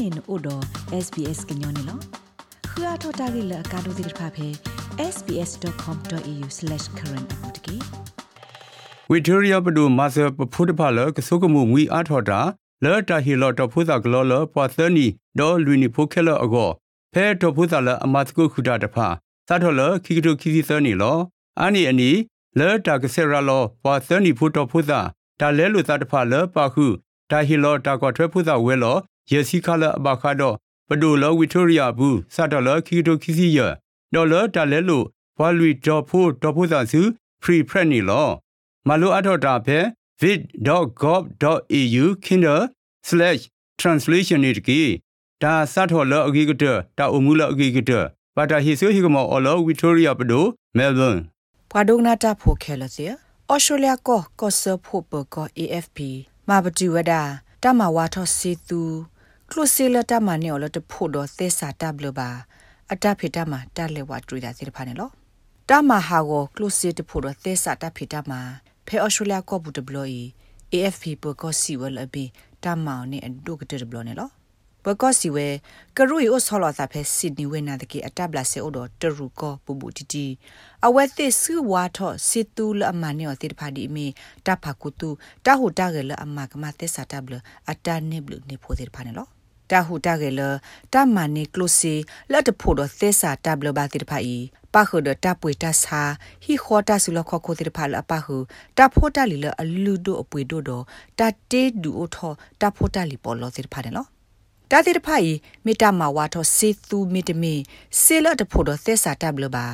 နေနို့တော့ SBS ကညောနေလောခရထတာဂိလကာဒိုဒိဖာဖေ sbs.com.au/current အပူတကေဝီတိုရီယာပဒူမာဆာပဖုဒဖာလကဆုကမှုငွေအားထော်တာလော်တာဟီလော်တဖုဇာဂလော်လပွာသနီဒေါ်လူနီဖိုခဲလော်အကောဖဲတဖုဇာလအမတ်ကုခုတာတဖာသတ်ထော်လခိကတုခိစီသနီလောအာနီအနီလော်တာကဆရာလောပွာသနီဖုတော်ဖုဇာဒါလဲလူသတ်တဖာလောပါခုဒါဟီလော်တာကွာထွဲဖုဇာဝဲလော ယေစီခါလအဘခါတော့ပဒိုလောဝီတိုရီယာဘူးစတော်လခိကတုခိစီယဒေါ်လတာလဲလူဘွာလူဒေါ်ဖိုဒေါ်ဖုဇာစု free press နီလောမလိုအထော်တာဖဲ vid.gov.au/translation နေတကီဒါစတ်ထော်လအဂီကတတာအမှုလအဂီကတပါတာဟီဆိုဟီကမောအလောဝီတိုရီယာပဒိုမဲလ်ဘန်ပဒုနာတာဖိုခဲလစီဩစတြေးလျကောကောဆဖို့ပကော AFP မဘတူဝဒါတမဝါထောစီသူ ကလုစီလတမနေော်လတဖို့တော့သေစာတဘလပါအတဖေတမတက်လေဝတွေ့တာစီတဖာနေလောတမဟာကိုကလုစီတဖို့တော့သေစာတဖေတမဖဲဩစတြေးလျကောဘူးတဘလို့ AFP ပကောစီဝလအဘီတမောင်နဲ့အဒုကတဘလို့နေလောပကောစီဝဲကရူယိုဆောလာသာဖဲစစ်နီဝဲနာတကေအတဘလာဆေအိုဒတရူကောပူပူတီတီအဝဲသစ်ဆူဝါထောစစ်တူလအမနီောတိတဖာဒီမီတဖာကုတူတဟူတကလအမကမသစ္စာတဘလအတနိဘလနေဖိုတိတဖာနေလော တဟူတကလတမနီကလုစီလက်တဖို့တော့သစ္စာတဘလဘာတိတဖာဤပါခုဒတပွေတဆာဟီခေါ်တာဆူလခခိုတိတဖာလပါဟုတဖို့တလီလအလူဒိုအပွေဒိုတော့တတေဒူအိုထောတဖို့တလီပေါ်လောတိတဖာနေလောတာတိတဖိုင်မေတ္တာမာဝါထောစေသူမေတမေစေလတဖို့တော့သစ္စာတဘလပါ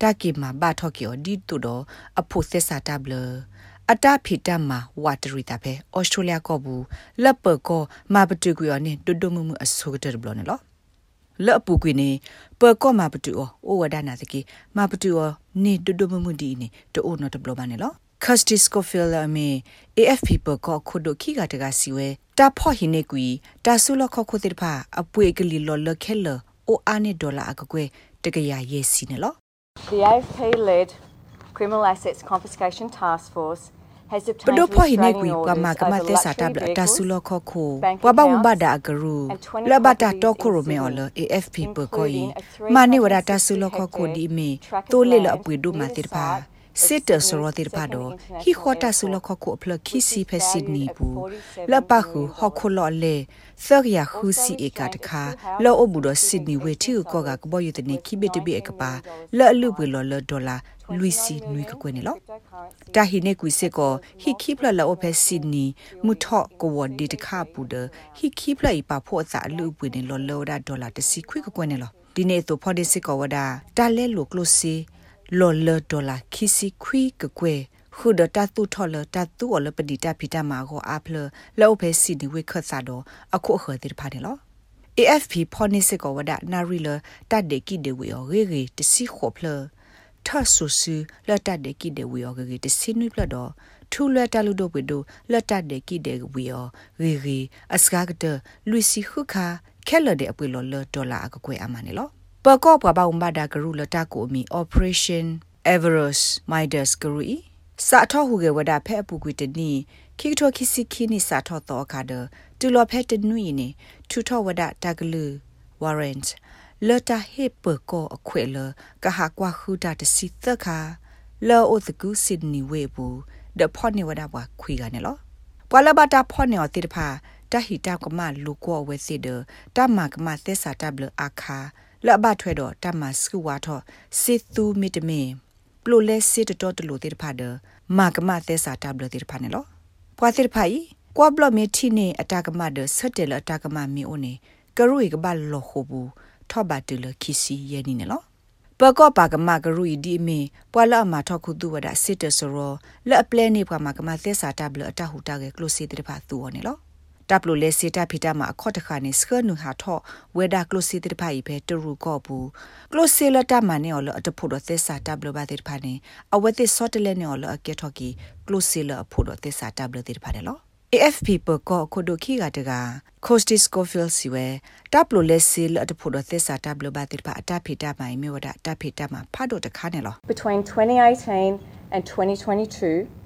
တာကိမာဘာထောကီော်ဒီတူတော့အဖို့သစ္စာတဘလ အတဖီတမဝါတရီတာပဲဩစတြေးလျကောဘူးလက်ပကောမာပတူကွေော်နေတွတ်တွမှုမှုအဆုကတဲ့ဘလနော်လော့ပူကွေနေပကောမာပတူအိုဝဒနာတကီမာပတူနေတွတ်တွမှုမှုဒီနေတိုးနော်တဘလပါနေလော Kirsty Scofield အမေ AFP ပကောခုဒိုခိကတကစီဝဲတာဖော့ဟိနေကွီတာဆုလခခုတိဖာအပွေကလီလော်လခဲလအိုအာနေဒေါ်လာအကကွဲတကရရဲ့စီနေလော The AFP led Criminal Assets Confiscation Task Force ပဒိုဖိုဟိနေကွီပမကမသက်စာတဘလတာဆုလခခိုပဘဝဘဒါအကရူလဘတာတော့ခိုရိုမေော်လ AFP ပကိုီမာနေဝရတာဆုလခခိုဒီမီတိုလေလအပွေဒိုမာတိဖာ စစ်တဆရောတိဖာတော့ဟီခေါ်တာဆုလခခုအဖလခီစီဖက်စစ်နီဘူးလပခုဟခုလော်လေသရယာခုစီဧကတခါလောအဘူတော့စစ်နီဝေတီကိုကကဘောယတနေခိဘတပိအကပါလောအလူပွေလော်လော်ဒေါ်လာလူစီနွေကကွနေလောတာဟိနေကွီစေကိုဟီခိပလလောဖက်စစ်နီမူထော့ကိုဝဒီတခါပူဒဟီခိပလပါဖို့အစာအလူပွေနေလော်လော်ဒါဒေါ်လာတစီခွေကကွနေလောဒီနေ့တော့ဖော်ဒီစစ်ကောဝဒါတာလဲလိုကလိုစီ လော်လဒေါ်လာခီစီခွီကကွဲခုဒတာတူထော်လတာတူအလပဒီတာဖီတာမာကိုအဖလလောဖဲစီဒီဝေခတ်စာတော့အခုခတိဖာတယ်လော AFP ဖော်နေစကောဝဒနာရီလတတ်ဒေကီဒေဝီအော်ရေရေတစီခေါဖလထဆူဆူလတ်တဒေကီဒေဝီအော်ရေရေတစီနွိပလတော့ထူလက်တလူတို့ဝေဒိုလတ်တဒေကီဒေဝီအော်ရေရေအစကားကတလူစီခုခါခဲလတဲ့အပွေလော်လဒေါ်လာအကကွဲအမနေလော ပကောပဘာဥမဒါဂရုလတာကိုမီ operation everest midas gru စာထောဟုကေဝဒဖဲအပူကွေတနီခိကထောခိစီခိနီစာထောတော့ခါဒတူလောဖဲတနွီနေထူထောဝဒတကလူ warrant လတာဟေပကောအခွေလကဟာကွာခူတာတစီသခါလောအိုသကူစစ်နီဝေဘူးဒဖော့နေဝဒဘွားခွေကနေလောပွာလဘတာဖော့နေအတိတဖာတဟီတာကမလူကောဝဲစစ်ဒတမကမသက်စာတဘလအခါ လဘထွဲတော့တမစကူဝါထောစစ်သူမီတမင်ပလိုလဲစစ်တော်တလို့တေဖာဒမာကမသက်စာတဘလတေဖာနေလောပွာတေဖာဤကွာဘလမီတီနေအတာကမဒဆတ်တယ်အတာကမမီအိုနေကရုေကဘလောခုဘူးထောဘတ်တလခီစီယနီနေလောပကောပါကမကရူဤဒီမီပွာလာမထောက်ခုသူဝဒစစ်တဆရောလက်အပလဲနေပွားမှာကမသက်စာတဘလအတဟူတာကကလိုစီတေဖာသူော်နေလော တပ်လိုလဲစီတာဖီတာမှာအခေါ်တခါနေစကနုဟာထော့ဝဲဒါကလိုစီတဖိုင်ပဲတရူကောဘူးကလိုစီလတာမနေော်လအတဖို့တော့သစ္စာတပ်လိုပါတဲ့ဖာနေအဝဲသစောတလဲနေော်လအကက်ထော်ကီကလိုစီလအဖို့တော့သစ္စာတပ်လိုတဲ့ဖာတယ်လို့ AFP ပကောကိုဒိုခီကတက Coastal Scofield စီဝဲတပ်လိုလဲစီလအတဖို့တော့သစ္စာတပ်လိုပါတဲ့ဖာအတဖီတာမိုင်မြေဝဒတဖီတာမှာဖတ်တော့တခါနေလို့ Between 2018 and 2022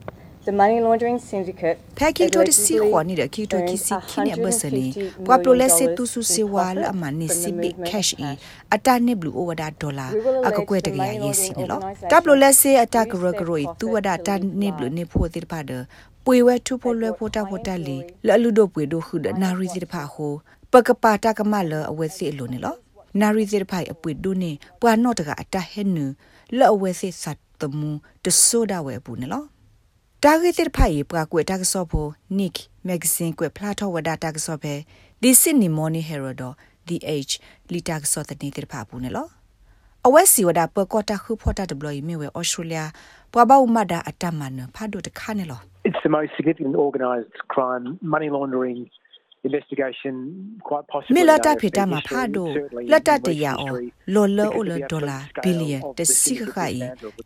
The money laundering syndicate ဖဲကီတိုတစီခွန်နီဒကီတိုကီစီခင်းဘဆလီပွာပလိုလက်စစ်တူဆူစီဝါလအမနီစီဘီကက်ရှ်အီအတာနစ်ဘလူးအိုဝဒါဒေါ်လာအကကွဲတကရရေးစီနေလောတပ်လိုလက်စစ်အတာကရကရိုတူဝဒါတာနစ်ဘလူးနေဖို့တိပါဒပွေဝဲထူဖို့လွဲဖို့တာဖို့တက်လီလလူဒိုပွေဒိုခုဒနာရီစီတဖာဟိုပကပါတာကမလအဝဲစီလိုနေလောနာရီစီတဖိုင်အပွေဒိုနေပွာနော့တကအတာဟဲနူလောအဝဲစီစတ်တမူတဆိုးဒါဝဲဘူးနေလော တာဂက်တစ်ဖိုင်ပကကွေတာကဆောဖို့နိကမဂ္ဂဇင်းကွေဖလာထောဝဒါတာကဆောပဲဒီစစ်နီမော်နီဟေရိုဒို the age လီတာကဆောတနေတဲ့ဖာဘူးနေလောအဝက်စီဝဒါပကောတာခုဖောတာဒဘလီမီဝဲဩစတြေးလျပွာဘောက်မဒါအတမန်ဖာဒိုတခါနေလော It's the most significant organised crime, money laundering investigation quite possibly မီလာတာဖီတာမှာဖာဒိုလက်တတရအောလော်လောအိုလဒေါ်လာဘီလီယံတစီခခိုင်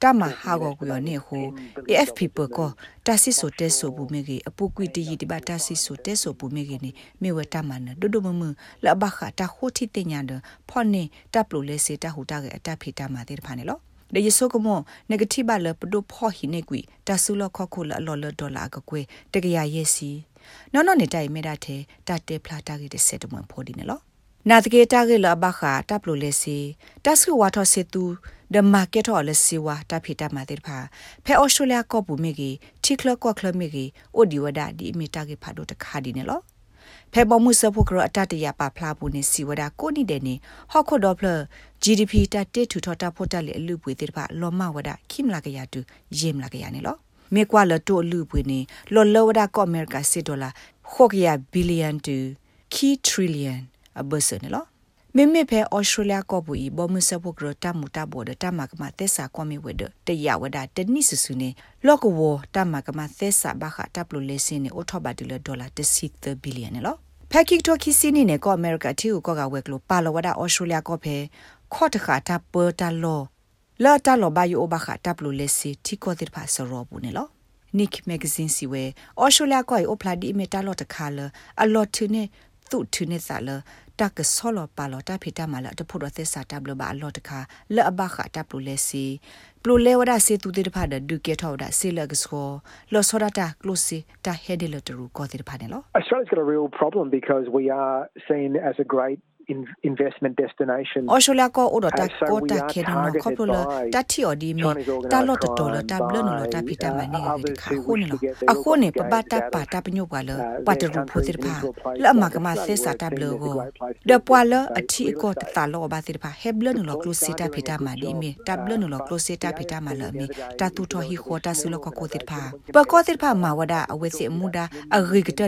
တမဟာကိုကွေနေဟို AFP ပကောတာစီဆိုတဲဆိုဘူးမေကြီးအပူကွီတီဒီဘာတာစီဆိုတဲဆိုဘူးမေကြီးနေမေဝတာမနဒိုဒိုမမလဘခတာခိုတီတင်ညာဒဖော်နေတပ်လိုလဲစေတဟူတာကအတဖီတာမှာတဲ့ဖာနေလောလေယဆိုကမော negative ဘလပဒိုဖော်ဟိနေကွီတဆူလခခုလလော်လဒေါ်လာကကွေတကရရဲ့စီ နော်နော်နေတိုင်မေတာတဲ့တတေဖလာတာကြီးတဲ့စက်တမန်ဖိုဒီနေလောနာတကေတာကေလဘခာတပ်လိုလေစီတဆူဝါထောစေတူဒမာကက်ထော်လစီဝါတဖိတမတဲ့ဖာဖဲအော်စတြေးလျကောပူမေကြီးတီကလကောကလမေကြီးအိုဒီဝဒါဒီမီတာကေဖာဒိုတခါဒီနေလောဖဲပေါ်မှုစဖို့ကရအတတရပါဖလာဘူးနေစီဝဒါကိုနိတဲ့နေဟော့ခုဒေါပလ GDP တတေထူထော်တာဖို့တက်လေအလူပွေတဲ့ဖာလောမဝဒါခိမလာကရတူယေမလာကရနေလော မေကွာလတိုလူပွေနေလော်လောဝဒါကောအမေရိကစစ်ဒေါ်လာခေါကရဘီလီယံတူခီထရီလီယံအဘဆနေလောမေမေဖဲဩစတြေးလျကောပူဤဘောမစပုကရတမူတဘောဒတမကမသက်စာကွန်မီဝဒတရဝဒတနိစစုနေလောကဝတမကမသက်စာဘခတပ်လိုလေစင်းနေအော်ထဘတ်လဒေါ်လာ30ဘီလီယံနော်ဖက်ကိတိုခီစီနေကောအမေရိကတီကိုကောကဝဲကလိုပါလဝဒဩစတြေးလျကောဖဲခေါ်တခါတာပေါ်တလော လာတလောဘယိုဘခတပ်လိုလေစီတီကိုတိဖာဆရောဘူးနေလော Nick Magazine စီဝဲ Australia ကိုအိုဖလာဒီမီတာလော့တခါလအလော့ထနေသူ့ထနေစားလတကဆောလပါလော်တာဖီတာမလာတဖို့တော့သစ္စာတဘလဘာအလော့တခါလဲအဘခတာပလူလဲစီပလူလဲဝဒစီတူတေတဖာဒဒုကေထောဒါစီလကစခေါ်လောဆောဒတာကလိုစီတာဟဲဒီလတရူကိုတေတဖာနေလော Australia's got a real problem because we are seen as a great investment destination အော်ရှိုလာကိုအိုဒတာကိုတာခေနနခေါပလိုတတီအော်ဒီမီတာလော့တတော်လတာဘလနလတာဖီတာမနေဒီခါခုန်လအခုနေပပတာပါတာပညုပါလပတ်တရူဖိုတိဖာလအမကမသေစာတာဘလကိုဒပွာလအတီကိုတတာလောဘာတိဖာဟေဘလနလကလုစီတာဖီတာမဒီမီတာဘလနလကလုစီတာဖီတာမလမီတာတူထော်ဟီခေါ်တာဆူလကကိုတိဖာပကောတိဖာမာဝဒအဝဲစီအမှုဒါအဂိကတ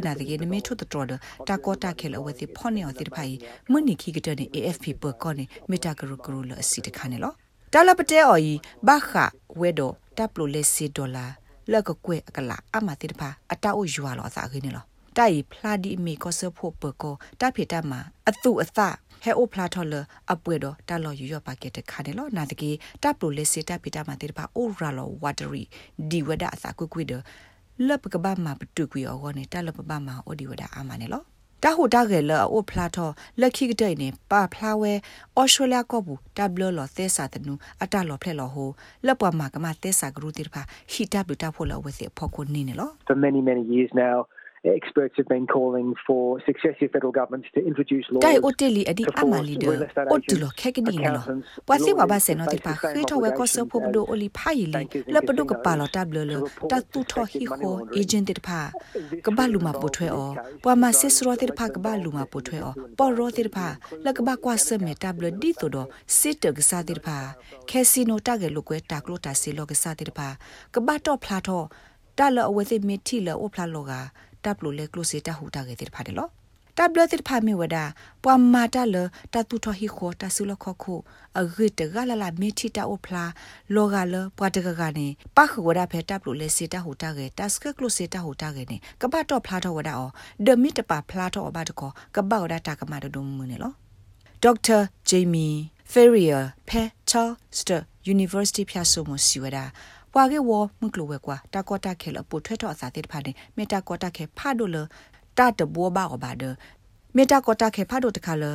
နာဒီနမီထုတတော်တာကောတာခဲလအဝဲစီဖောနေအတိဖာမနီခိကတနေ AFP ပကောနေမီတာဂရဂရလအစီတခါနေလောတလပတဲအော်ဤဘခဝဲတော့တပ်လိုလက်စီဒေါ်လာလက်ကကွဲအကလာအမတိတဖာအတောက်ယူလောသာခင်းနေလောတိုင်ဖလာဒီမီကောဆဖို့ပကောတဖိတမအတုအသဟဲအိုဖလာထော်လအပွေတော့တလော်ယူရပါကက်တခါနေလောနာတကေတပ်လိုလက်စီတပ်ဖိတမတိတဖာအိုရာလောဝါတရီဒီဝဒအစာကွကွေဒလပကဘာမပတုကွေအောနေတလပပမအိုဒီဝဒအာမနေလော တာဟိုတာဂဲလအိုဖလာထောလက်ခိကတဲ့နေပါဖလာဝဲအော်စတြေးလျကောဘူးတဘလလောသဲစာတနူအတလောဖလက်လောဟိုလက်ပွားမှာကမသဲစာဂရုတိဖာဟီတပ်လူတာဖိုလောဝဲစေဖော်ခုနေနေလော For many many years now experts have been calling for successive federal governments to introduce laws တိုင်အိုတေလီအဒီအမလီဒအိုတူလခက်ကနီနော်ပွာစီဝါဘာဆေနော်တိပါခေထောဝဲကောဆဖို့ဘဒိုအိုလီဖိုင်လီလပဒုကပါလောတဘလလတတူထောဟီခိုအေဂျင့်တိဖာကဘလူမာပိုထွဲအောပွာမစစ်စရောတိဖာကဘလူမာပိုထွဲအောပေါ်ရောတိဖာလကဘကွာဆမေတဘလဒီတိုဒစစ်တကစားတိဖာခဲစီနိုတကဲလုကွဲ တာကလိုတာစီလောကစားတိဖာကဘတော့ဖလာတော့တလအဝဲသိမီတီလအိုဖလာလောကတပ်လိုလေကလိုစီတဟူတာကေတိဖာတယ်လို့တပ်လတိဖာမီဝဒပွာမာတလတတူထဟီခိုတဆူလခခုအဂိတဂလာလာမေတီတာအိုဖလာလောဂလပွာတကကနေပခဝဒဖဲတပ်လိုလေစီတဟူတာကေတစကကလိုစီတဟူတာကေနေကပတ်တော့ဖလာတော့ဝဒအောဒမီတပါဖလာတော့ဘာတကောကပောက်ဒတာကမတဒုံမနေလို့ဒေါက်တာဂျေမီဖယ်ရီယာဖဲချာစတာ University ဖြတ်ဆိုမှုစီဝဒါ ပွာကေဝမကလဝဲကွာတာကောတာခဲလပိုထွဲတော့အစာတိဖာနေမေတာကောတာခဲဖာဒိုလတာတဘောဘာဘာဒမေတာကောတာခဲဖာဒိုတခါလတတာ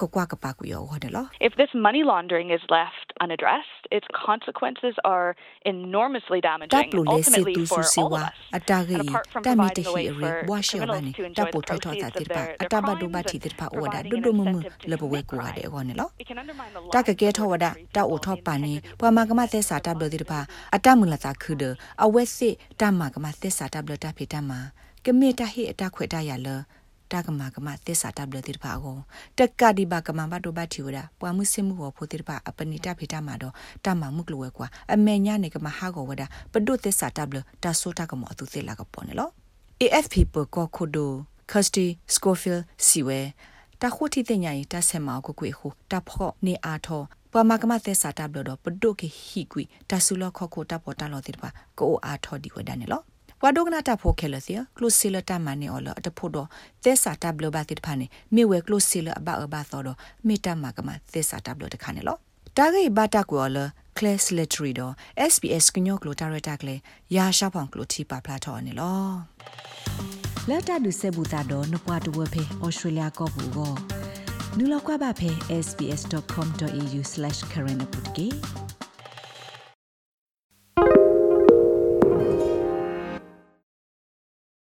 ကကွာကပါကူရောဟောတယ်လော If this money laundering is left unaddressed its consequences are enormously တပ် damaging လို့လေစေ ultimately တူဆူ for စေ all of ဝါ us အတာဂီ And apart from တမီတ providing a ဟီ way ရီ for ဘွာရှောဘာ criminals နေ to တပ် enjoy ပို the ထောထောတာ proceeds တိ of ပါ their အ their တဘဒု crimes ဘ and တီတိပါဝဒါ providing ဒု an ဒုမမ incentive to လဘဝဲ commit ကူရတယ် crime. ဟောနေလော It can undermine the တာ lives ကကဲ of ထောဝ those ဒ who တာအို receive ထော all ပါနေ intended ပွာမကမသက်စာတပ်လို့တိပါအတမူလတာခုဒအဝဲစစ်တမကမသက်စာတပ်လို့တဖေတမကမေတဟိအတခွေတရလ တာကမကမသက်စာတပ်လို့တိပါကိုတက်ကဒီဘာကမဘဒိုဘတီဝဒပွာမှုစမှုဟောဖို့တိပါအပနိတဖေတမတော့တမမှုကလွယ်ကွာအမေညာနေကမဟာကိုဝဒပဒုသက်စာတပ်လို့တဆိုးတကမအသူသေလာကပေါ်နေလော AFP ပကောခုဒိုခစတီစကိုဖီလ်စီဝဲတာခုတီတညာရီတဆင်မောက်ကိုကွေခုတာဖော့နေအားထောပမကမသက်စာတဘလတော့ပဒုကေဟီကွီတဆူလခခုတာပေါ်တာလို့တိပါကိုအားထောဒီဝဒနေလော ဝါဒုကနာတာဖိုခဲလစီကလုစီလတာမနီအော်လအတဖို့တော့သက်စာတဘလဘာတိဖာနေမိဝဲကလုစီလအဘအဘသောတော့မိတမကမသက်စာတဘလတခါနေလောတာဂိဘတာကွာလ class literary တော့ SBS ကညောကလိုတာရတာကလေရာရှာဖောင်ကလိုတီပါဖလာထော်နေလောလတ်တာဒုဆေဘူတာတော့နပွားတဝဖေဩစတြေးလျကောဘူးကိုနူလောက်ကွာပါဖေ sbs.com.au/current ပုတ်ကေ